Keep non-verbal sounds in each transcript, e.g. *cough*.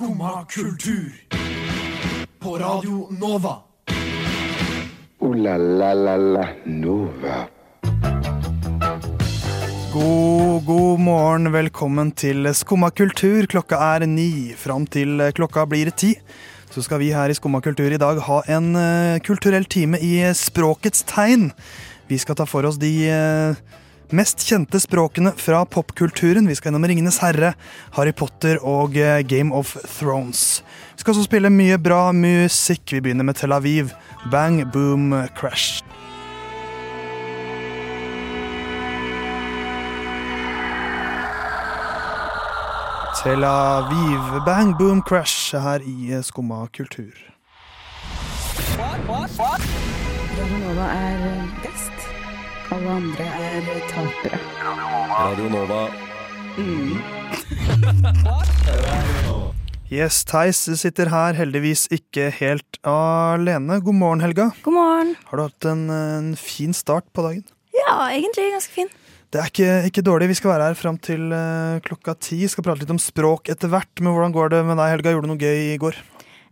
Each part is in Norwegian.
Skumma kultur. På Radio Nova. O-la-la-la-la Nova. God, god morgen, velkommen til Skumma kultur. Klokka er ni. Fram til klokka blir ti. Så skal vi her i Skumma kultur i dag ha en eh, kulturell time i språkets tegn. Vi skal ta for oss de eh, mest kjente språkene fra popkulturen. Vi skal gjennom Ringenes herre, Harry Potter og eh, Game of Thrones. Vi skal også spille mye bra musikk. Vi begynner med Tel Aviv. Bang, boom, crash. Tel Aviv. Bang, boom, crash her i Skumma kultur. Radionova er best. Alle andre er tapere. Radio Nova. *laughs* Yes, Theis sitter her heldigvis ikke helt alene. God morgen, Helga. God morgen. Har du hatt en, en fin start på dagen? Ja, egentlig ganske fin. Det er ikke, ikke dårlig. Vi skal være her fram til uh, klokka ti. Skal prate litt om språk etter hvert. Men hvordan går det med deg, Helga? Gjorde du noe gøy i går?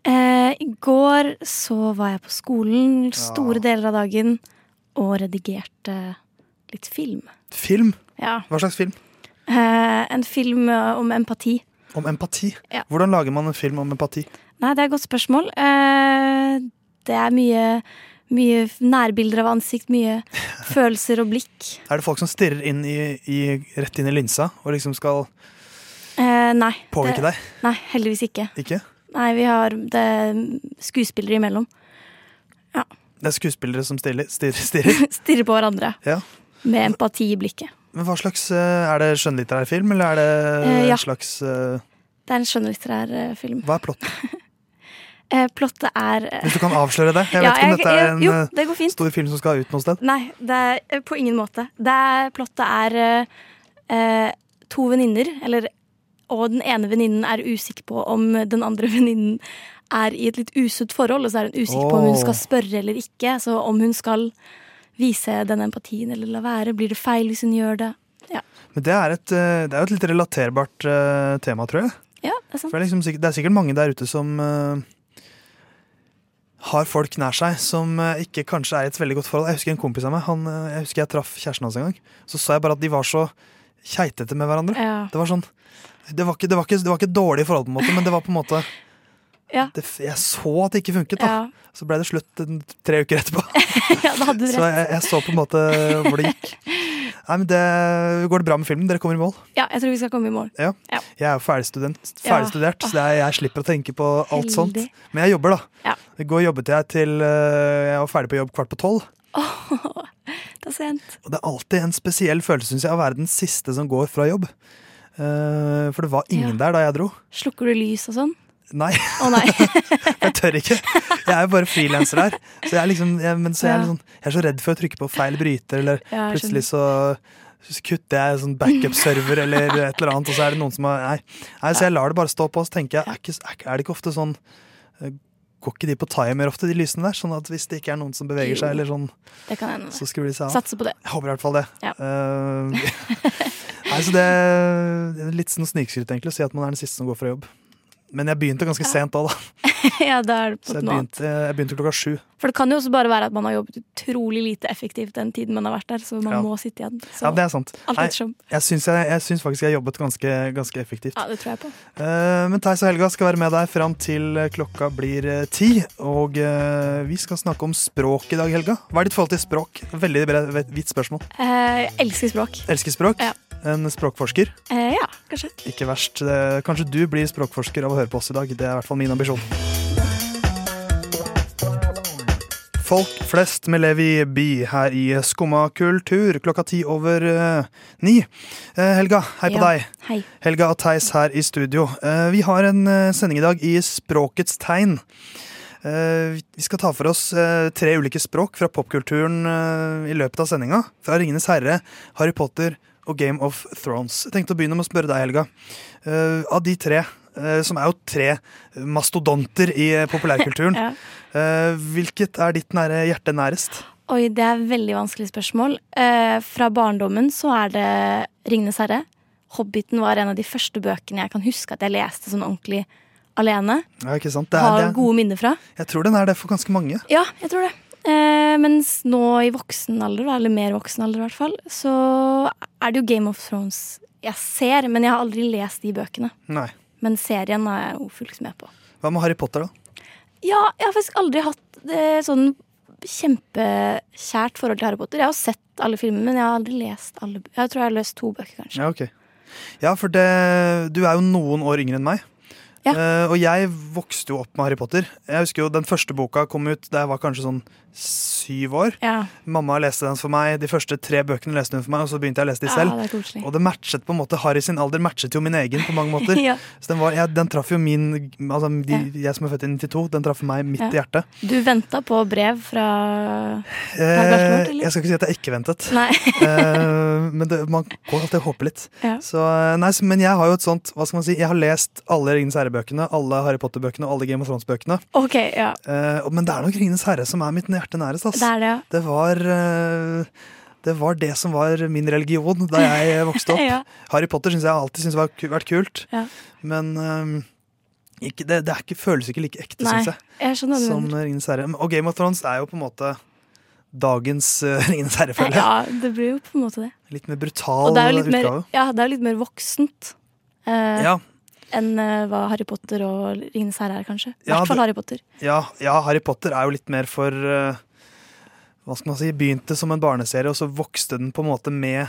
Eh, I går så var jeg på skolen store deler av dagen og redigerte litt film. Film? Ja. Hva slags film? Eh, en film eh, om empati. Om empati. Ja. Hvordan lager man en film om empati? Nei, det er et godt spørsmål. Eh, det er mye, mye nærbilder av ansikt, mye *laughs* følelser og blikk. Er det folk som stirrer inn i, i, rett inn i linsa og liksom skal Eh, nei. påvirke det, deg? Nei, heldigvis ikke. Ikke? Nei, vi har det er skuespillere imellom. Det er skuespillere som stiller, stirrer. stirrer. *laughs* Stirrer på hverandre Ja. med empati i blikket. Men hva slags, eh, Er det skjønnlitterær film, eller er det Eh, ja. en slags uh... Det er en skjønnlitterær eh, film. Hva er plottet? *laughs* Plottet er Hvis du kan avsløre det? Jeg vet ikke om jeg- dette er en jo, det stor film som skal ut noe sted. Nei, det er på ingen måte. Det er, plottet er eh, to venninner, eller og den ene venninnen er usikker på om den andre *laughs* venninnen er i et litt usunt forhold, og så er hun usikker på om hun skal spørre eller ikke. Så om hun skal vise den empatien eller la være. Blir det feil hvis hun gjør det? Men det er et, eh, det er jo et litt relaterbart eh, tema, tror jeg. Ja, det er sant. For det, er liksom, det er sikkert mange der ute som eh, har folk nær seg som ikke kanskje er i et veldig godt forhold. Jeg husker en kompis av meg, han, jeg husker jeg traff kjæresten hans en gang. Så sa jeg bare at de var så keitete med hverandre. Ja. Det var sånn det var, ikke, det, var ikke, det var ikke et dårlig forhold, på en måte, men det var på en måte Ja. det, Jeg så at det ikke funket. da Ja. Så ble det slutt en- tre uker etterpå. *laughs* ja, da hadde du Så jeg, jeg så på en måte hvor det gikk. Nei, men det, Går det bra med filmen? Dere kommer i mål? Ja, jeg tror vi skal komme i mål. Ja. Ja. Jeg er jo ferdigstudent, Ja. ferdigstudert, så er, jeg slipper å tenke på alt sånt. Men jeg jobber, da. Ja. I går jobbet jeg til øh, Jeg var ferdig på jobb kvart på tolv. *laughs* Det er sent. Og det er alltid en spesiell følelse synes jeg, å være den siste som går fra jobb. Eh, for det var ingen der da jeg dro. Slukker du lys og sånn? Nei, Å nei. *laughs* jeg tør ikke. Jeg er jo bare frilanser her. Så jeg er liksom, jeg, men så jeg, er litt sånn, jeg er så redd for å trykke på feil bryter, eller Ja, plutselig så kutter jeg sånn backup-server eller et eller annet, og så er det noen som har Nei. nei så jeg lar det bare stå på, så tenker jeg, er, ikke, er det ikke ofte sånn eh, Går ikke de på timer ofte, de lysene der? Sånn at hvis det ikke er noen som beveger seg, eller sånn, Det kan hende. så skrur de seg av. Satser på det. Jeg håper i hvert fall det. Ja. Uh, *laughs* nei, så det, det er litt sånn snikskryt egentlig å si at man er den siste som går fra jobb. Men jeg begynte ganske sent da, da. *laughs* ja, da er det Så jeg begynte, jeg begynte klokka sju. For det kan jo også bare være at man har jobbet utrolig lite effektivt den tiden man har vært der, så man Ja. må sitte igjen. Så Ja, det er sant. Nei, jeg syns, jeg, jeg syns faktisk jeg har jobbet ganske, ganske effektivt. Ja, det tror jeg på. Uh, men Theis og Helga skal være med deg fram til eh, klokka blir eh, ti. Og uh, vi skal snakke om språk i dag, Helga. Hva er ditt forhold til språk? Veldig vidt spørsmål. Uh, jeg elsker språk. Elsker språk. Ja. En språkforsker. Eh, ja, kanskje. Ikke verst. Kanskje du blir språkforsker av å høre på oss i dag. Det er i hvert fall min ambisjon. Folk flest med Levi By her i Skumma kultur klokka ti over uh, ni. Uh, Helga, hei på Ja. deg. Hei. Helga og Theis her i studio. Uh, vi har en sending i dag i språkets tegn. Vi skal ta for oss tre ulike språk fra popkulturen i løpet av sendinga. Fra Ringenes herre, Harry Potter og Game of Thrones. Jeg tenkte å begynne med å spørre deg, Helga. Uh, av de tre, uh, som er jo tre mastodonter i eh, populærkulturen, *laughs* Ja. uh, hvilket er ditt nære hjerte nærest? Oi, det er et veldig vanskelig spørsmål. Fra barndommen så er det Ringenes herre. Hobbiten var en av de første bøkene jeg kan huske at jeg leste sånn ordentlig alene. Ja, ikke sant? Det er, Har det er, gode minner fra. jeg tror den er det for ganske mange. Ja, jeg tror det. Eh, mens nå i voksen alder, eller mer voksen alder i hvert fall, så er det jo Game of Thrones jeg ser, men jeg har aldri lest de bøkene. Nei. Men serien har jeg jo fulgt med på. Hva med Harry Potter, da? Ja, jeg har faktisk aldri hatt eh, sånn kjempekjært forhold til Harry Potter. Jeg har jo sett alle filmene, men jeg har aldri lest alle. Jeg tror jeg har løst to bøker, kanskje. Ja, ok. Ja, for det, du er jo noen år yngre enn meg. Ja. Uh, og jeg vokste jo opp med Harry Potter. Jeg husker jo Den første boka kom ut da jeg var kanskje sånn syv år. Ja, Mamma leste den for meg. De første tre bøkene leste hun for meg, og så begynte jeg å lese de ja selv. det er. Og det matchet på en måte Harry sin alder matchet jo min egen på mange måter. *laughs* Ja. Så den, var, ja, den traff jo min altså de, Jeg som er født i 92, den traff meg midt i hjertet. Du venta på brev fra Eh, Gartmort, jeg skal ikke si at jeg ikke ventet. *laughs* Eh, men det, man går alltid og håper litt. Ja. Så, eh, nei, men jeg har jo et sånt Hva skal man si Jeg har lest alle Ringenes herre-bøkene, alle Harry Potter-bøkene og alle Game of Thrones-bøkene. Okay, ja. Eh, men det er nok Ringenes herre som er mitt hjerte nærest. ass. Det det, ja. Det var eh, det var det som var min religion da jeg *laughs* vokste opp. ja. Harry Potter syns jeg alltid synes har vært kult, Ja. men um, ikke, det, det er ikke, føles ikke like ekte, syns jeg, Jeg som mener. Ringenes herre. Og Game of Thrones er jo på en måte dagens uh, *laughs* Ringenes herre-følge. Ja, det blir jo på en måte det. Litt mer brutal det er mer, utgave. ja, det er jo litt mer voksent Uh, Ja, enn eh, hva Harry Potter og Ringenes herre er, kanskje. I Ja, hvert fall Harry Potter. ja, ja, Harry Potter er jo litt mer for eh, Hva skal man si? Begynte som en barneserie, og så vokste den på en måte med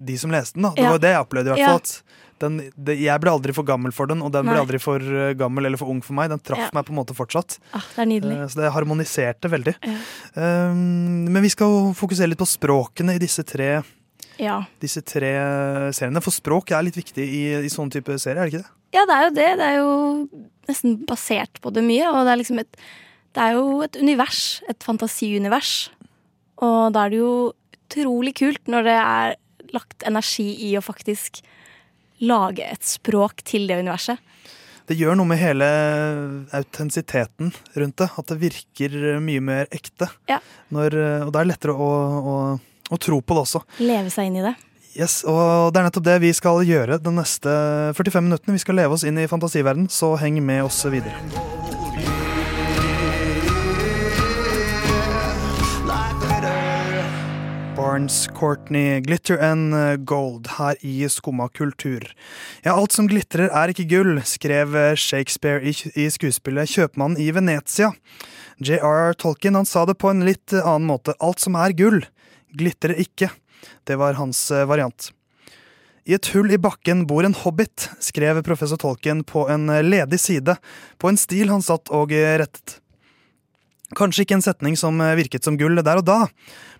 de som leste den. da. Det Ja. var det jeg opplevde. i hvert fall den, det, Jeg ble aldri for gammel for den, og den ble aldri for eh, gammel eller for ung for meg. Den traff meg på en måte fortsatt. Ah, det er nydelig. Uh, Så det harmoniserte veldig. Um, men vi skal fokusere litt på språkene i disse tre, Ja. disse tre seriene. For språk er litt viktig i, i sånne type serier, er det ikke det? ja, det er jo det. Det er jo nesten basert på det mye. Og det er liksom et Det er jo et univers. Et fantasiunivers. Og da er det jo utrolig kult når det er lagt energi i å faktisk lage et språk til det universet. Det gjør noe med hele autentisiteten rundt det. At det virker mye mer ekte. Ja. Når, og det er lettere å, å, å tro på det også. Leve seg inn i det. Yes, og Det er nettopp det vi skal gjøre de neste 45 minuttene. Vi skal leve oss inn i fantasiverden, så heng med oss videre. Barnes, Courtney, Glitter and Gold her i Skumma kultur. Ja, alt som glitrer er ikke gull, skrev Shakespeare i, skuespillet Kjøpmannen i Venezia. J.R.R. Tolkien han sa det på en litt annen måte. Alt som er gull, glitrer ikke. Det var hans eh, variant. I et hull i bakken bor en hobbit, skrev professor Tolkien på en eh, ledig side, på en stil han satt og eh, rettet. Kanskje ikke en setning som virket som gull der og da,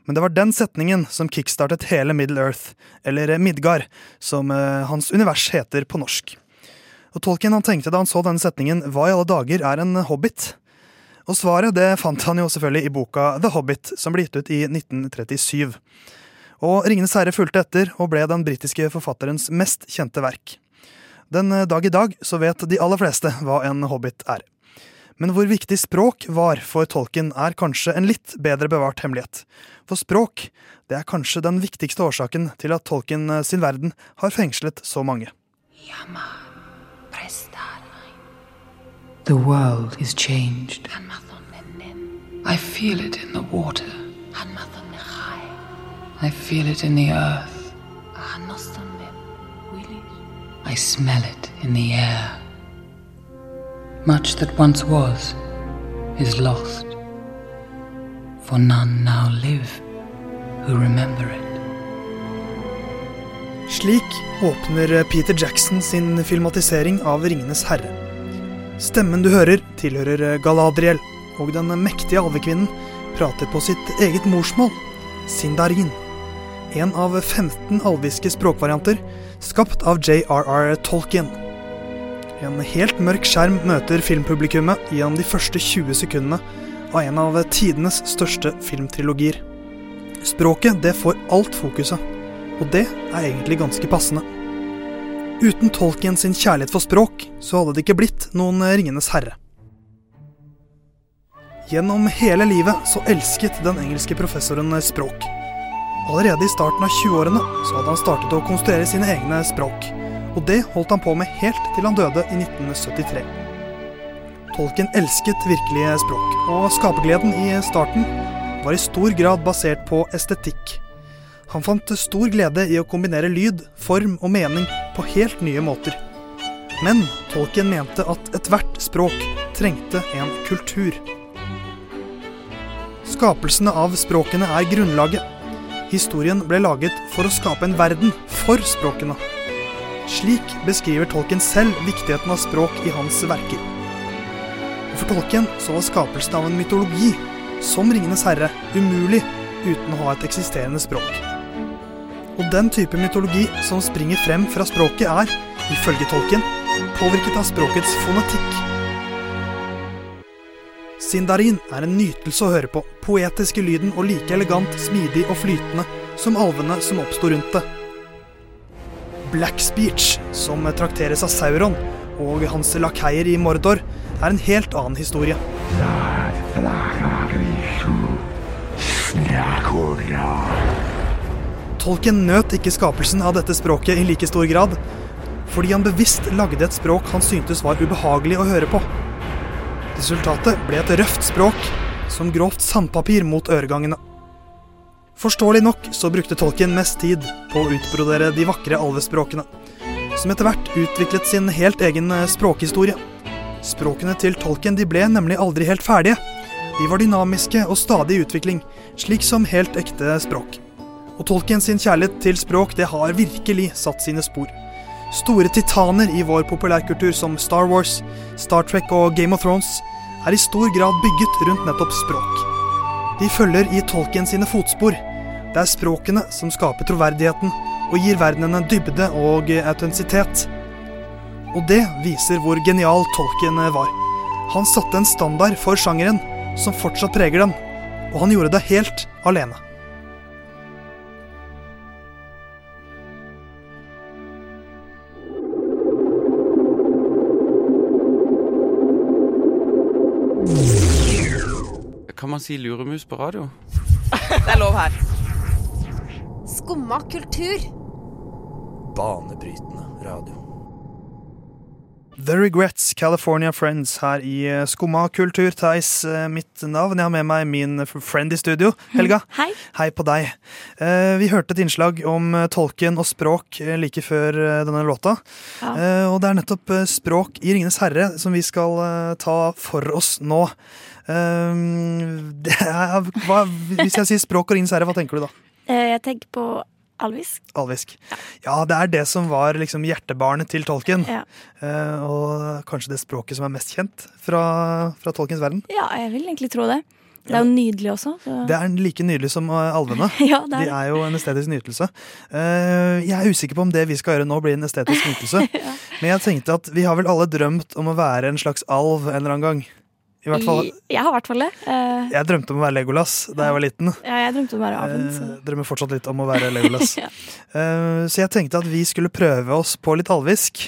men det var den setningen som kickstartet hele Middle Earth, eller Midgard, som hans univers heter på norsk. Og Tolkien han tenkte da han så denne setningen, hva i alle dager er en hobbit? Og svaret det fant han jo selvfølgelig i boka The Hobbit, som ble gitt ut i 1937. Og Ringenes herre fulgte etter og ble den britiske forfatterens mest kjente verk. Den eh, dag i dag så vet de aller fleste hva en hobbit er. Men hvor viktig språk var for tolken, er kanskje en litt bedre bevart hemmelighet. For språk det er kanskje den viktigste årsaken til at tolken eh, sin verden har fengslet så mange. The world is changed. I feel it in the water. I feel it in the earth. I smell it in the air. Much that once was is lost. For none now live who remember it. Slik åpner Peter Jackson sin filmatisering av Ringenes herre. Stemmen du hører, tilhører Galadriel, og den mektige alvekvinnen prater på sitt eget morsmål, sindarin. En av 15 alviske språkvarianter, skapt av J.R.R. Tolkien. En helt mørk skjerm møter filmpublikummet gjennom de første 20 sekundene av en av tidenes største filmtrilogier. Språket det får alt fokuset, og det er egentlig ganske passende. Uten Tolkien sin kjærlighet for språk, så hadde det ikke blitt noen Ringenes herre. Gjennom hele livet så elsket den engelske professoren språk. Allerede i starten av 20-årene så hadde han startet å konstruere sine egne språk, og det holdt han på med helt til han døde i 1973. Tolkien elsket virkelige språk, og skapergleden i starten var i stor grad basert på estetikk. Han fant stor glede i å kombinere lyd, form og mening på helt nye måter. Men Tolkien mente at ethvert språk trengte en kultur. Skapelsene av språkene er grunnlaget. Historien ble laget for å skape en verden for språkene. Slik beskriver Tolkien selv viktigheten av språk i hans verker. Og For Tolkien så var skapelsen av en mytologi, som Ringenes herre, umulig uten å ha et eksisterende språk. Og den type mytologi som springer frem fra språket, er, ifølge tolken, påvirket av språkets fonetikk. Sindarin er en nytelse å høre på, poetisk i lyden og like elegant, smidig og flytende som alvene som oppsto rundt det. Black Speech, som trakteres av Sauron og hans lakeier i Mordor, er en helt annen historie. Tolkien nøt ikke skapelsen av dette språket i like stor grad, fordi han bevisst lagde et språk han syntes var ubehagelig å høre på. Resultatet ble et røft språk, som grovt sandpapir mot øregangene. Forståelig nok så brukte Tolkien mest tid på å utbrodere de vakre alvespråkene, som etter hvert utviklet sin helt egen eh, språkhistorie. Språkene til Tolkien de ble nemlig aldri helt ferdige. De var dynamiske og stadig i utvikling, slik som helt ekte språk. Og Tolkien sin kjærlighet til språk det har virkelig satt sine spor. Store titaner i vår populærkultur som Star Wars, Star Trek og Game of Thrones er i stor grad bygget rundt nettopp språk. De følger i Tolkien sine fotspor. Det er språkene som skaper troverdigheten og gir verdenene dybde og autentisitet. Og det viser hvor genial Tolkien var. Han satte en standard for sjangeren som fortsatt preger den, og han gjorde det helt alene. Kan man si luremus på radio? *laughs* Det er lov her. Skumma kultur. Banebrytende radio. The Regrets, California Friends her i eh, Skumma kultur. Theis, eh, mitt navn. Jeg har med meg min friend i studio, Helga. Hei. Hei på deg. Eh, Vi hørte et innslag om tolken og språk like før denne låta. Ja. Og det er nettopp språk i Ringenes herre som vi skal ta for oss nå. Eh, *laughs* Det er, hva, hvis jeg sier språk og Ringenes herre, hva tenker du da? Jeg tenker på alvisk. Alvisk. Ja, det er det som var liksom hjertebarnet til tolken. Ja. Eh, og kanskje det språket som er mest kjent fra, fra tolkens verden. ja, jeg vil egentlig tro det. Det er jo nydelig også. Så. Det er like nydelig som eh, alvene. *laughs* ja, det De er er jo en estetisk nytelse. Eh, jeg er usikker på om det vi skal gjøre nå, blir en estetisk nytelse. *laughs* Men jeg tenkte at vi har vel alle drømt om å være en slags alv en eller annen gang. I hvert fall, I- Jeg har i hvert fall det. Uh, Jeg drømte om å være Legolas da jeg var liten. ja, jeg drømte om å være aven. Så. Eh, drømmer fortsatt litt om å være Legolas. *laughs* Ja. uh, så jeg tenkte at vi skulle prøve oss på litt alvisk.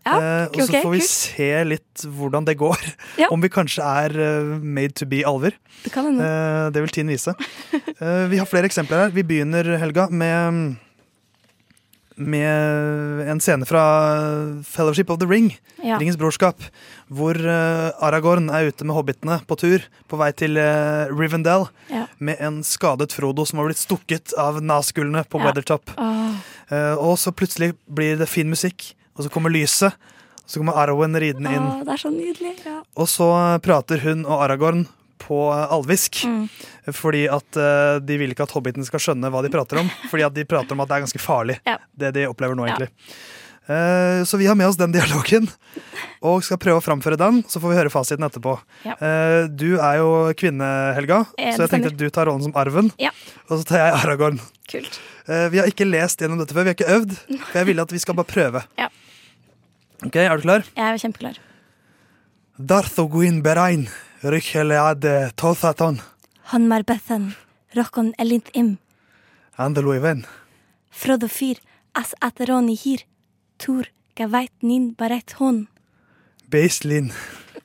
Ja, okay, og så får vi kult. se litt hvordan det går. Ja. Om vi kanskje er eh, made to be alver. Det. Eh, det vil tiden vise. Eh, vi har flere eksempler her. Vi begynner, Helga, med med en scene fra Fellowship of the Ring, Ja. Ringens brorskap, hvor eh, Aragorn er ute med hobbitene på tur på vei til eh, Rivendell Ja. med en skadet Frodo som har blitt stukket av naskullene på Ja. Weathertop. Oh. Og så plutselig blir det fin musikk, og så kommer lyset. Og så kommer Arwen ridende inn. Oh, det er så nydelig. Ja. Og så prater hun og Aragorn på alvisk. Mm. Fordi at uh, de vil ikke at hobbiten skal skjønne hva de prater om. *laughs* Fordi at de prater om at det er ganske farlig, Ja. det de opplever nå, egentlig. Eh, så vi har med oss den dialogen, og skal prøve å framføre den. Så får vi høre fasiten etterpå. Ja. Uh, du er jo kvinne, Helga, Eh, så jeg tenkte at du tar rollen som arven. Ja. Og så tar jeg Aragorn. Kult. Uh, vi har ikke lest gjennom dette før, vi har ikke øvd. For jeg ville at vi skal bare prøve. Ja. Ok, Er du klar? Jeg er kjempeklar. Darthoguin Rycheleade Tothaton, Han Bethan, Rokon Elint Im, Andeloiven. Frodo Fyr, As Ateroni Hir, Tor Gaveit Nin Bareit Hon. Baselin.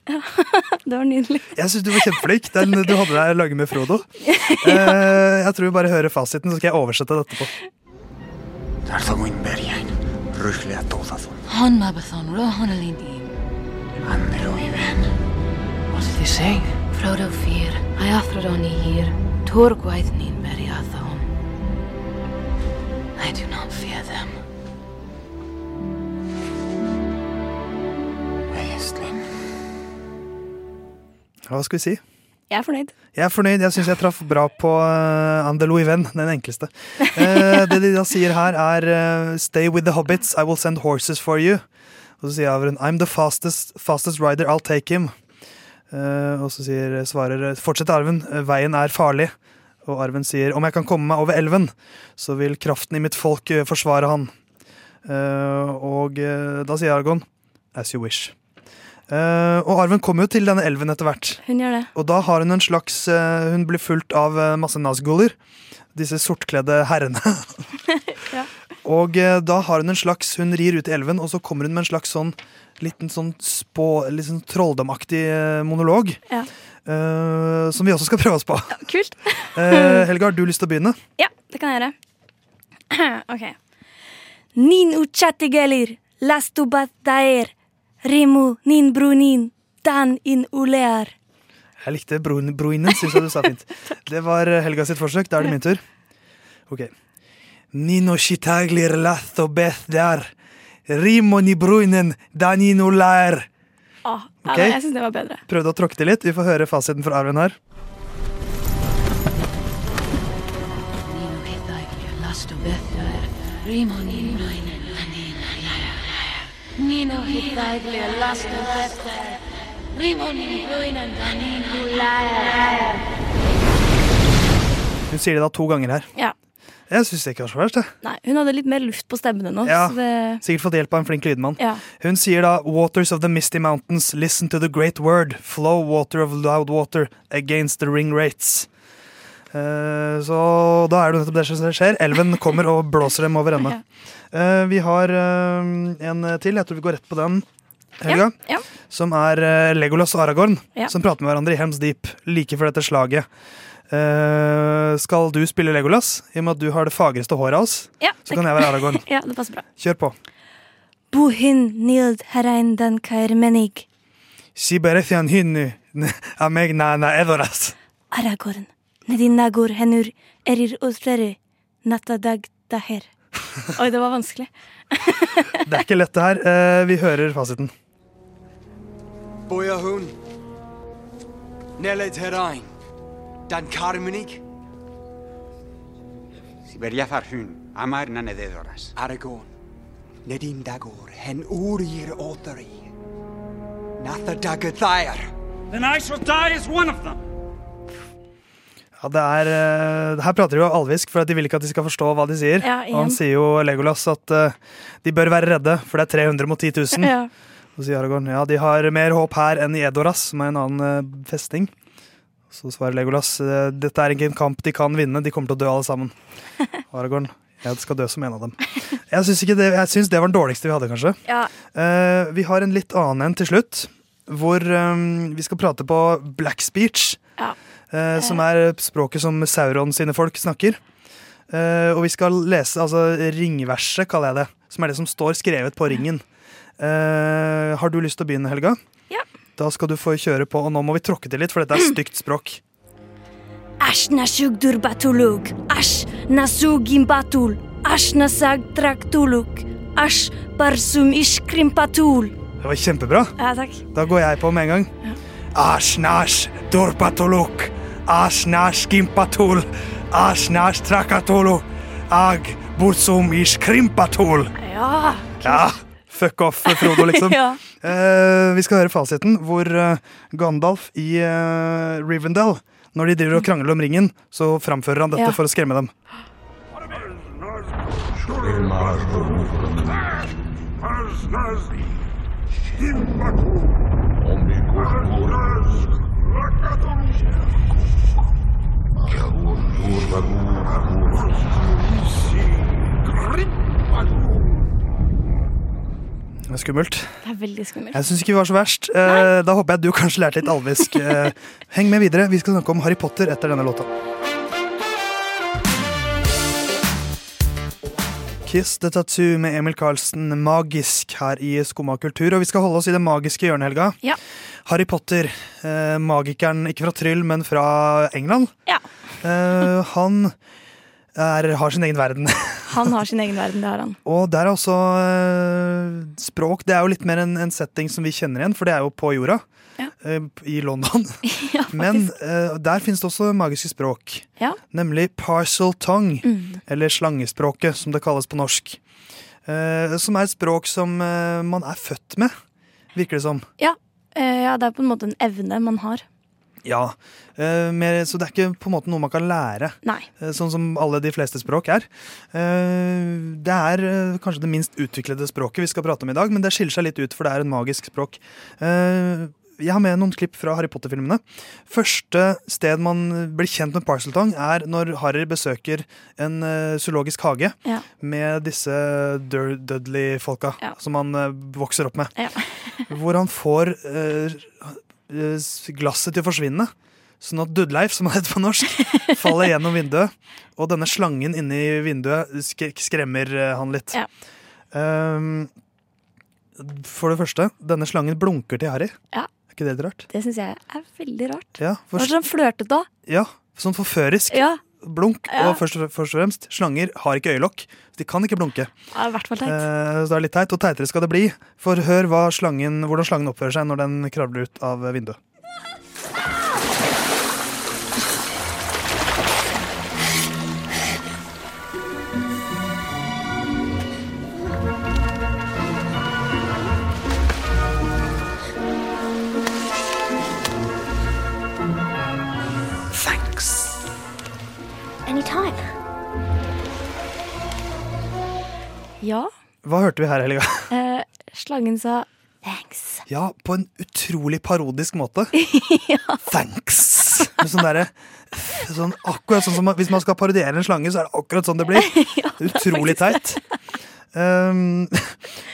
*laughs* Det var nydelig. Jeg syns du var kjempeflink. Den du hadde der laget med Frodo. ja. jeg tror vi bare hører fasiten, så skal jeg oversette det etterpå. Darthaguin Berjain, Rychlea Tothathon, Han Im. Andeloiven. he sing? Frodo fyr, Iathodon i hir, Torgwaith nín beri athon. I do not fear them. Hva skal vi si? Jeg er fornøyd. Jeg er fornøyd. Jeg syns jeg traff bra på uh, Andelo Iven, den enkleste. Uh, det de da sier her, er uh, Stay with the hobbits, I will send horses for you. Og så sier Avren I'm the fastest, fastest rider, I'll take him. Eh, og så sier, svarer Fortsett, Arven, veien er farlig. Og Arven sier om jeg kan komme meg over elven, så vil kraften i mitt folk eh, forsvare han. Eh, og eh, da sier Argon as you wish. Uh, og Arven kommer jo til denne elven etter hvert. Hun gjør det. Og da har hun en slags uh, Hun blir fulgt av uh, masse nazguler. Disse sortkledde herrene. *laughs* Ja. Og eh, da har hun en slags Hun rir ut i elven, og så kommer hun med en slags sånn liten sånn spå, litt sånn trolldomaktig eh, monolog. Ja. eh, som vi også skal *laughs* prøve oss på. Kult. *laughs* Eh, Helga, har du lyst til å begynne? Ja, det kan jeg gjøre. *clears throat* ok. Nin uchatigelir, lastubat daer, rimu nin brunin, dan in ulear. Jeg likte bruinen, syns jeg du sa fint. *laughs* Det var Helga sitt forsøk. Da er det min tur. Ok. Nino shitaglir latho beth der. Rimo ni bruinen danino lær. Ah, okay? Jeg syns det var bedre. Prøvde å tråkke til litt. Vi får høre fasiten fra Arven her. Nino bruinen. Hun sier det da to ganger her. Ja. Jeg syns det ikke var så verst. Nei, hun hadde litt mer luft på stemmen nå. Ja. Det, Sikkert fått hjelp av en flink lydmann. ja. Hun sier da Waters of the misty mountains, listen to the great word. Flow water of loud water against the ring rates. Uh, så da er det nettopp det som skjer. Elven *laughs* kommer og blåser dem over ende. Uh, vi har uh, en til. Jeg tror vi går rett på den. Helga. Ja, ja. Som er Legolas og Aragorn, Ja. som prater med hverandre i Helms Deep like før dette slaget. Eh, skal du spille Legolas, i og med at du har det fagreste håret av oss? Ja, Så kan jeg være Aragorn. *laughs* ja, det passer bra. Kjør på. Buhin nild herein den kairmenig. Siberethian hynu amegna na edoras. Aragorn. Nedin nagor henur erir utrere. Nattadag daher. *laughs* Oi, det var vanskelig. *laughs* Det er ikke lett, det her. Eh, vi hører fasiten. Boyahun. Nelet herain. Dan Carmenig. Siberia farhun, amar nanededoras. Aragorn. Nedim Dagor. Hen Urir Othari. Natha Dagathair. Then I shall die as one of them. Ja, det er, eh, her prater de jo alvisk, for at de vil ikke at de skal forstå hva de sier. Ja, og han sier jo Legolas at eh, de bør være redde, for det er 300 mot 10 000. *laughs* Ja. Og sier Aragorn ja, de har mer håp her enn i Edoras, som er en annen eh, festning. Så svarer Legolas eh, dette er ikke en kamp de kan vinne, de kommer til å dø alle sammen. *laughs* Aragorn jeg skal dø som en av dem. Jeg syns, det, det var den dårligste vi hadde, kanskje. Ja. Uh, vi har en litt annen en til slutt, hvor um, vi skal prate på black speech. Ja. Uh, som er språket som Sauron sine folk snakker. Uh, og vi skal lese altså ringverset, kaller jeg det. Som er det som står skrevet på ringen. Har du lyst til å begynne, Helga? Ja. Da skal du få kjøre på, og nå må vi tråkke til litt, for dette er stygt språk. Nasug. Nasug. Nasag traktuluk. Barsum. Det var kjempebra. Ja, takk. Da går jeg på med en gang. Gimpatul. Trakatulu. Ag bursum. Ja. Ja, fuck off, Frodo, liksom. *laughs* Ja. Eh, vi skal høre fasiten, hvor eh, Gandalf i eh, Rivendell, når de driver og krangler om ringen, så framfører han dette Ja. for å skremme dem. Det er skummelt. Det er veldig skummelt. Jeg syns ikke vi var så verst. Nei. da håper jeg du kanskje lærte litt alvisk. *laughs* Eh, heng med videre. Vi skal snakke om Harry Potter etter denne låta. Kiss the Tattoo med Emil Karlsen, magisk her i Skumma kultur. Og vi skal holde oss i det magiske hjørnet, Helga. Ja. Harry Potter, eh, magikeren ikke fra Tryll, men fra England. Ja. Eh, han er, har sin egen verden. *laughs* Han har sin egen verden, det har han. Og der er også eh, språk. Det er jo litt mer en, en setting som vi kjenner igjen, for det er jo på jorda. Ja. eh, I London. *laughs* Ja, Men eh, der finnes det også magiske språk. Ja. Nemlig parcel tongue, Mm. eller slangespråket som det kalles på norsk. Eh, som er et språk som eh, man er født med, virker det som. Ja. eh, ja, det er på en måte en evne man har. Ja, eh, mer, Så det er ikke på en måte noe man kan lære, Nei. eh, sånn som alle de fleste språk er. Eh, det er eh, kanskje det minst utviklede språket vi skal prate om i dag, men det skiller seg litt ut, for det er en magisk språk. Eh, jeg har med noen klipp fra Harry Potter-filmene. Første sted man blir kjent med Parseltong, er når Harry besøker en eh, zoologisk hage Ja. med disse Dudley-folka som han vokser opp med. Ja. hvor han får glasset til å forsvinne. Sånn at Dudleif, som han heter på norsk, *laughs* faller gjennom vinduet. Og denne slangen inni vinduet sk skremmer eh, han litt. Ja. Um, for det første, denne slangen blunker til Harry. Ja. Er ikke det litt rart? Det syns jeg er veldig rart. Ja, Det var sånn flørtete da. ja sånn forførisk. Ja. Blunk. Ja. Og først, først og fremst, slanger har ikke øyelokk. Så de kan ikke blunke. Ja, I hvert fall teit. Eh, så det er litt teit, og teitere skal det bli. For hør slangen, hvordan slangen oppfører seg når den kravler ut av vinduet. Ja. Hva hørte vi her, Helga? *laughs* Eh, slangen sa thanks. Ja, på en utrolig parodisk måte. *laughs* ja. Thanks! Med sånn derre sånn, Akkurat sånn som Hvis man skal parodiere en slange, så er det akkurat sånn det blir. *laughs* Utrolig teit. Um,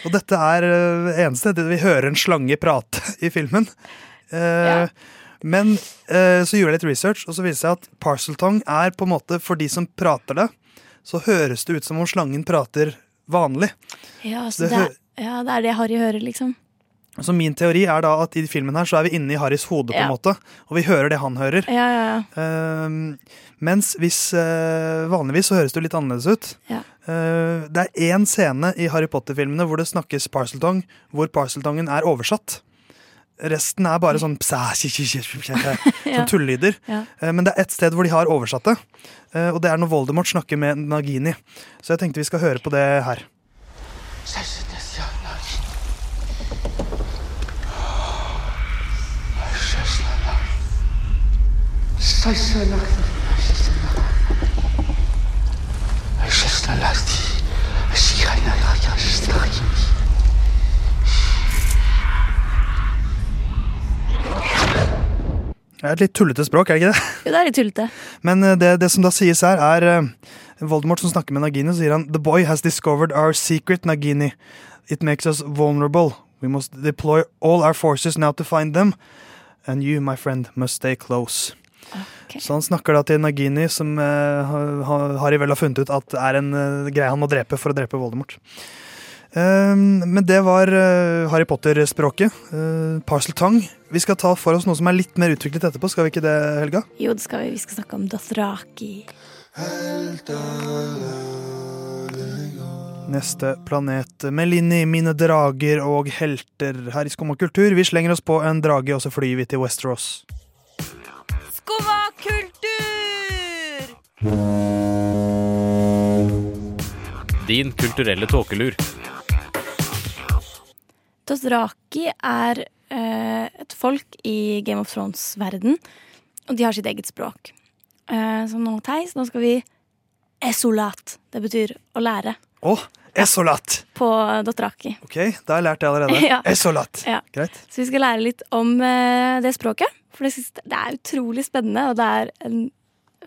og dette er det eneste det vi hører en slange prate i filmen. Uh, Men uh, så gjorde jeg litt research, og så viste det seg at parseltong er på en måte for de som prater det, så høres det ut som om slangen prater vanlig. Ja, så Det det, ja, det er det Harry hører, liksom. Så min teori er da at i filmen her så er vi inne i Harrys hode, på en Ja. måte. Og vi hører det han hører. Ja, ja, ja. Ehm, mens hvis uh, vanligvis så høres det jo litt annerledes ut. Ja. Eh, det er én scene i Harry Potter-filmene hvor det snakkes parseltong, hvor parseltongen er oversatt. Resten er bare sånn. Sånn tullelyder. Men det er ett sted hvor de har oversatt det. eh, Og det er når Voldemort snakker med Nagini. Så jeg tenkte vi skal høre på det her. Det er et litt tullete språk, er det ikke det? Jo, det er litt tullete. Men eh, det, det som da sies her, er eh, Voldemort som snakker med Nagini, så sier han The boy has discovered our secret, Nagini. It makes us vulnerable. We must deploy all our forces now to find them. And you, my friend, must stay close. Så han snakker da til Nagini, som uh, Harry vel har funnet ut at er en uh, greie han må drepe for å drepe Voldemort. Um, men det var eh, Harry Potter-språket. Parcel Tongue. Vi skal ta for oss noe som er litt mer utviklet etterpå. Skal vi ikke det, Helga? Jo, det skal vi. Vi skal snakke om Dothraki. Neste planet Melini, mine drager og helter her i Skumma kultur. Vi slenger oss på en drage, og så flyr vi til Westeros. Skumma kultur! Din kulturelle tåkelur. Dothraki er eh, et folk i Game of Thrones-verden, og de har sitt eget språk. Eh, så nå, Theis, nå skal vi esolat. Det betyr å lære. Å, esolat! På Dothraki. Ok, da har jeg lært det allerede. *laughs* Ja. Esolat. Ja. Greit. Så vi skal lære litt om eh, det språket. For det, synes, det er utrolig spennende, og det er en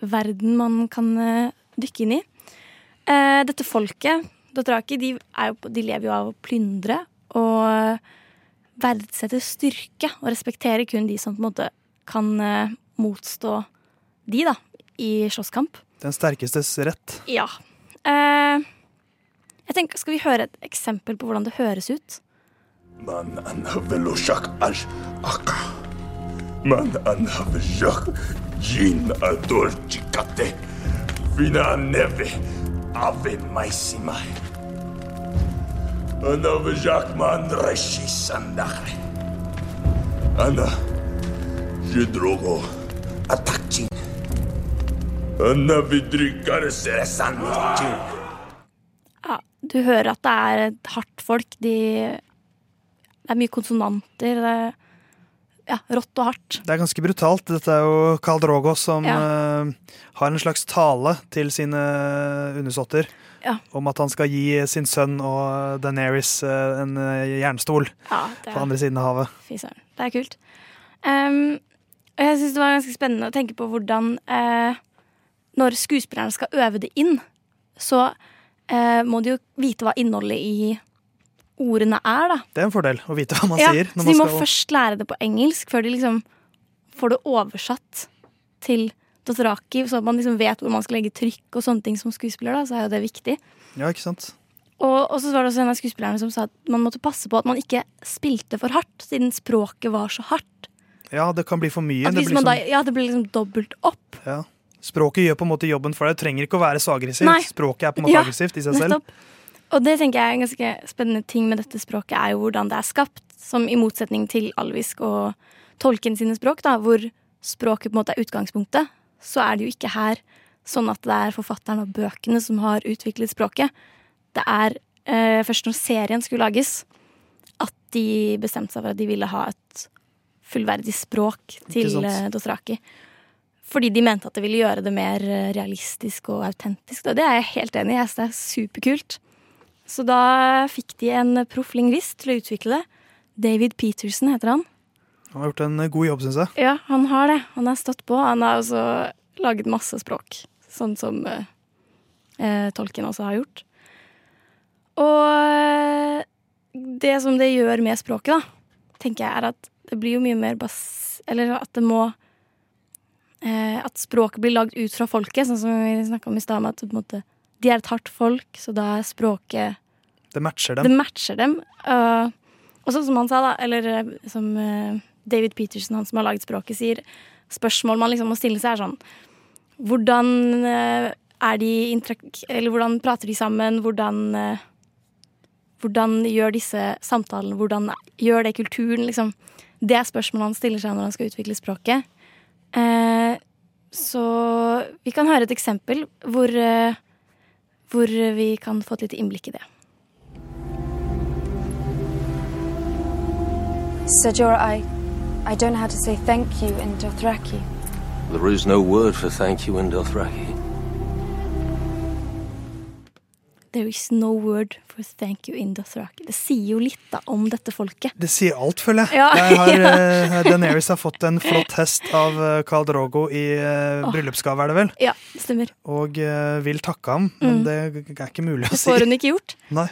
verden man kan eh, dykke inn i. Eh, dette folket, Dothraki, de, de lever jo av å plyndre og verdsetter styrke. Og respektere kun de som på en måte kan eh, motstå de, da, i slåsskamp. Den sterkestes rett. Ja. Eh, jeg tenker, Skal vi høre et eksempel på hvordan det høres ut? Man. Man jin ador chikate. Vina neve ave maisimai. Anhaveloshak man reshi sandakre. Ana jedrogo atakchin. Anhavidrikare seresandakchin. Ja, du hører at det er et hardt folk. De, det er mye konsonanter. Det er, ja, rått og hardt. Det er ganske brutalt. Dette er jo Karl Drogo som Ja. uh, har en slags tale til sine undersåtter Ja. om at han skal gi sin sønn og Daenerys eh, en eh, jernstol Ja, på andre siden av havet. Fy søren. Det er kult. Um, og jeg syns det var ganske spennende å tenke på hvordan uh, Når skuespillerne skal øve det inn, så uh, må de jo vite hva innholdet i ordene er, da. Det er en fordel å vite hva man ja, sier. så de man må skal... først lære det på engelsk før de liksom får det oversatt til Dothraki, så man liksom vet hvor man skal legge trykk og sånne ting som skuespiller. da, så er jo det viktig. Ja, ikke sant? Og, og så var det også en av skuespillerne som sa at man måtte passe på at man ikke spilte for hardt, siden språket var så hardt. Ja, det kan bli for mye. Det blir man da, ja, det blir liksom dobbelt opp. ja. Språket gjør på en måte jobben for deg. Det trenger ikke å være så aggressivt. Nei. Språket er på en måte Ja, aggressivt i seg selv. Og det tenker jeg er en ganske spennende ting med dette språket, er jo hvordan det er skapt. Som i motsetning til alvisk og tolken sine språk, da, hvor språket på en måte er utgangspunktet, så er det jo ikke her sånn at det er forfatteren av bøkene som har utviklet språket. Det er eh, først når serien skulle lages, at de bestemte seg for at de ville ha et fullverdig språk til eh, Dothraki. Fordi de mente at det ville gjøre det mer eh, realistisk og autentisk. Og det er jeg helt enig i. Jeg synes det er superkult. Så da fikk de en proff lingvist til å utvikle det. David Peterson heter han. Han har gjort en eh, god jobb, syns jeg. Ja, han har det. Han har stått på. Han har også laget masse språk. Sånn som eh, eh, tolken også har gjort. Og eh, det som det gjør med språket, da, tenker jeg er at det blir jo mye mer bass... Eller at det må eh, At språket blir lagd ut fra folket, sånn som vi snakka om i stad. om At måte, de er et hardt folk, så da er språket Det matcher dem. det matcher dem. Uh, og sånn som han sa, da, eller som eh, David Peterson, han som har laget språket, sier Spørsmål man liksom må stille seg, er sånn Hvordan eh, er de Eller hvordan prater de sammen? Hvordan eh, Hvordan gjør disse samtalene Hvordan gjør det kulturen? Liksom. Det er spørsmålet han stiller seg når han skal utvikle språket. Eh, så vi kan høre et eksempel hvor, eh, hvor vi kan få et lite innblikk i det. Sajora, jeg I don't know how to say thank you in Dothraki. There is no word for thank you in Dothraki. There is no word for thank you in Dothraki. Det sier jo litt da om dette folket. Det sier alt, føler jeg. Ja, Der har, ja. *laughs* eh, Daenerys har fått en flott hest av Carl Khal Drogo i uh, bryllupsgave, er det vel? Ja, det stemmer. Og uh, vil takke ham, men Mm. det er ikke mulig å si. Det får hun ikke gjort. Nei.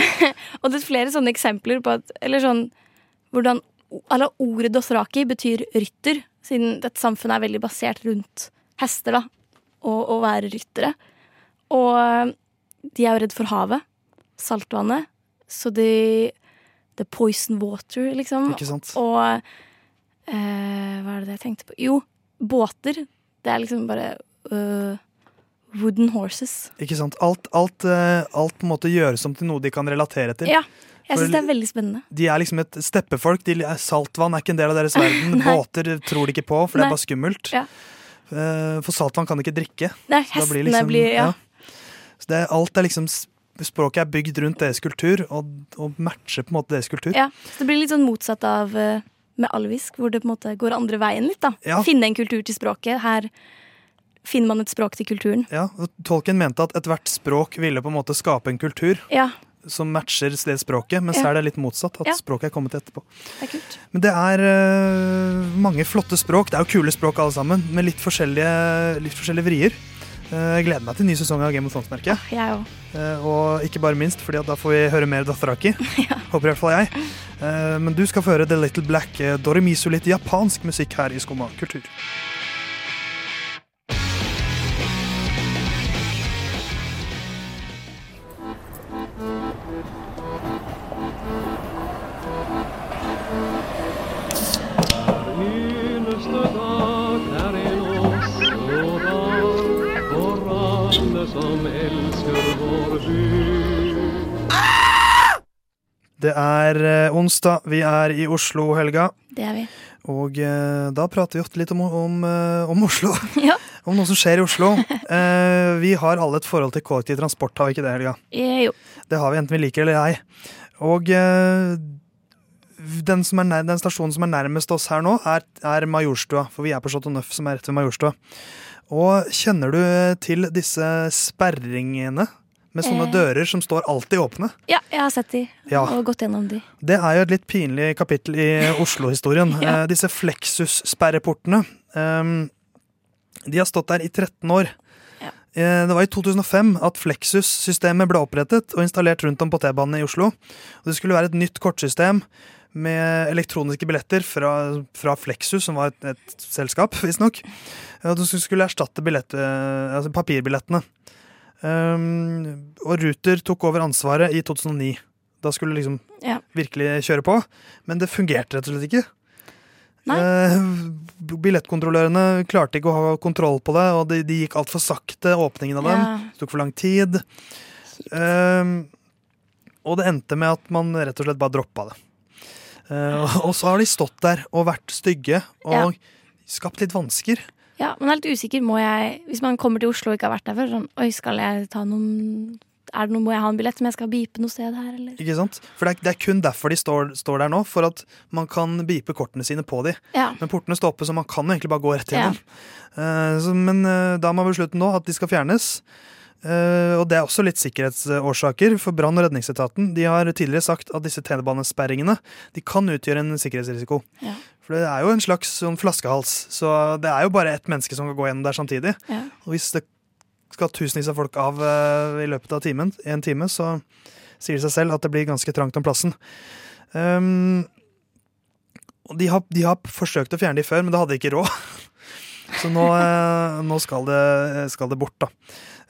*laughs* Og det er flere sånne eksempler på at Eller sånn hvordan Eller ordet Dothraki betyr rytter, siden dette samfunnet er veldig basert rundt hester, da. Og å være ryttere. Og eh, de er jo redd for havet. Saltvannet. Så de The poison water, liksom. Ikke sant? Og eh, hva er det jeg tenkte på? Jo, båter. Det er liksom bare uh, wooden horses. Ikke sant? Alt, alt, eh, alt på en måte gjøres om til noe de kan relatere til. Ja. Jeg syns det er veldig spennende. De er liksom et steppefolk. De, er- saltvann er ikke en del av deres *laughs* verden. Båter tror de ikke på, for det er bare skummelt. Ja. Eh, For saltvann kan de ikke drikke. Nei, Så blir, liksom, blir- ja. Så det, alt er liksom Språket er bygd rundt deres kultur, og, og matcher på en måte deres kultur. Ja, så Det blir litt sånn motsatt av eh, med alvisk, hvor det på en måte går andre veien litt. da. Ja. Finne en kultur til språket. Her finner man et språk til kulturen. Ja, og Tolkien mente at ethvert språk ville på en måte skape en kultur Ja, som matcher det språket, mens Ja. her er det litt motsatt. At Ja. språket er kommet etterpå. det er kult. Men det er uh, mange flotte språk. Det er jo kule språk alle sammen, med litt forskjellige, litt forskjellige vrier. Eh, jeg gleder meg til ny sesong av Game of Thrones-merket. Jeg òg. Eh, og ikke bare minst, fordi at da får vi høre mer Dothraki. *laughs* Håper i hvert fall jeg. Men du skal få høre The Little Black uh, Dorimisu, litt japansk musikk her i Skumma kultur. Det er eh, onsdag, vi er i Oslo, Helga. Det er vi. Og eh, da prater vi ofte litt om, om, eh, om Oslo. *laughs* Ja. om noe som skjer i Oslo. Eh, vi har alle et forhold til kollektiv transport, har vi ikke det, Helga? Eh, jo. Det har vi enten vi liker eller ei. Og den, nær, den stasjonen som er nærmest oss her nå, er, er Majorstua. For vi er på Chateau Neuf, som er rett ved Majorstua. Og kjenner du til disse sperringene med sånne Eh. dører som står alltid åpne? Ja, jeg har sett de Ja. og gått gjennom de. Det er jo et litt pinlig kapittel i Oslo-historien. *laughs* Ja. Eh, disse Flexus-sperreportene. ehm, de har stått der i 13 år. Eh, det var i 2005 at Flexus-systemet ble opprettet og installert rundt om på T-banene i Oslo. Og det skulle være et nytt kortsystem med elektroniske billetter fra, fra Flexus, som var et, et selskap, visstnok. Og det skulle erstatte billett, eh, altså papirbillettene. Um, og Ruter tok over ansvaret i 2009. Da skulle det liksom Ja. virkelig kjøre på. Men det fungerte rett og slett ikke. Nei. Eh, billettkontrollørene klarte ikke å ha kontroll på det, og de, de gikk altfor sakte, åpningen av dem. Ja. Det tok for lang tid. Um, og det endte med at man rett og slett bare droppa det. Uh, og- så har de stått der og vært stygge og skapt litt vansker. Ja, men jeg er litt usikker. Må jeg, hvis man kommer til Oslo og ikke har vært der før, sånn Oi, skal jeg ta noen Er det noe, Må jeg ha en billett som jeg skal beepe noe sted her, eller? Ikke sant? For det er, det er kun derfor de står, står der nå, for at man kan beepe kortene sine på de. Ja. Men portene står oppe, så man kan egentlig bare gå rett gjennom. Eh, så, men uh, da har man besluttet nå at de skal fjernes. Eh, og det er også litt sikkerhetsårsaker, for brann- og redningsetaten de har tidligere sagt at disse T-banesperringene de kan utgjøre en sikkerhetsrisiko. Ja. For det er jo en slags sånn flaskehals, så det er jo bare ett menneske som kan gå gjennom der samtidig. Ja. Og hvis det skal tusenvis av folk av uh, i løpet av timen, en time, så sier det seg selv at det blir ganske trangt om plassen. Um, og de har, de har forsøkt å fjerne de før, men det hadde de ikke råd. *laughs* Så nå, eh, nå skal, det, skal det bort, da.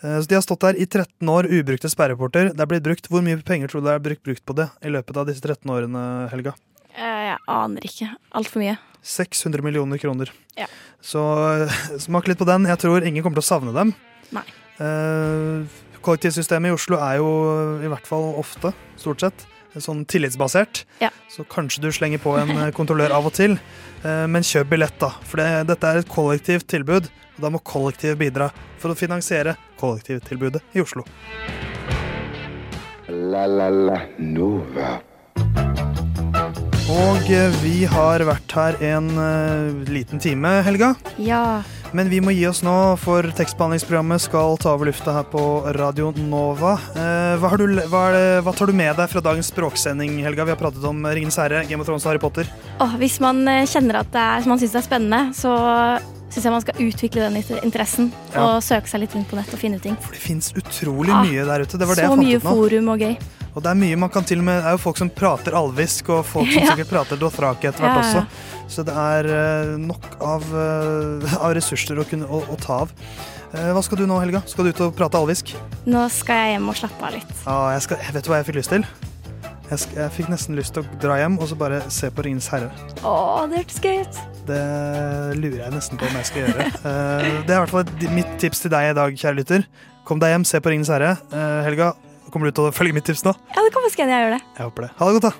Eh, Så De har stått der i 13 år, ubrukte sperreporter. Det er blitt brukt, Hvor mye penger tror du det er brukt, brukt på det i løpet av disse 13 årene, Helga? Eh, Jeg aner ikke. Altfor mye. 600 millioner kroner. Ja. Så eh, smak litt på den. Jeg tror ingen kommer til å savne dem. Nei. Eh, kollektivsystemet i Oslo er jo i hvert fall ofte, stort sett, sånn tillitsbasert. Ja. Så kanskje du slenger på en kontrollør av og til, men kjøp billett, da. For det, dette er et kollektivt tilbud, og da må kollektivet bidra for å finansiere kollektivtilbudet i Oslo. La la la Nova. Og eh, vi har vært her en uh, liten time, Helga. Ja. Men vi må gi oss nå, for tekstbehandlingsprogrammet skal ta over lufta her på Radio Nova. Uh, hva, har du, hva, er det, hva tar du med deg fra dagens språksending, Helga? Vi har pratet om Ringenes herre, Game of Thrones og Harry Potter. Åh, hvis man kjenner at det er, man syns det er spennende, så syns jeg man skal utvikle den interessen. Ja. Og søke seg litt rundt på nett og finne ting. For Det fins utrolig Ah, mye der ute. Det var det så jeg mye fant ut nå. forum og gøy. Og det er mye man kan til og med Det er jo folk som prater alvisk, og folk som *laughs* Ja. sikkert prater dothraki etter hvert også. Så det er eh, nok av, eh, *laughs* av ressurser å, kunne, å, å ta av. Eh, hva skal du nå, Helga? Skal du ut og prate alvisk? Nå skal jeg hjem og slappe av litt. Ah, jeg skal, vet du hva jeg fikk lyst til? Jeg, jeg fikk nesten lyst til å dra hjem og så bare se på Ringenes herre. Å, det hørtes gøy ut. Det lurer jeg nesten på om jeg skal gjøre. uh, det er i hvert fall et- mitt tips til deg i dag, kjære lytter. Kom deg hjem, se på Ringenes herre. Uh, Helga, kommer du til å følge mitt tips nå? Ja, det kan faktisk hende jeg gjør det. Jeg håper det. Ha det godt, da.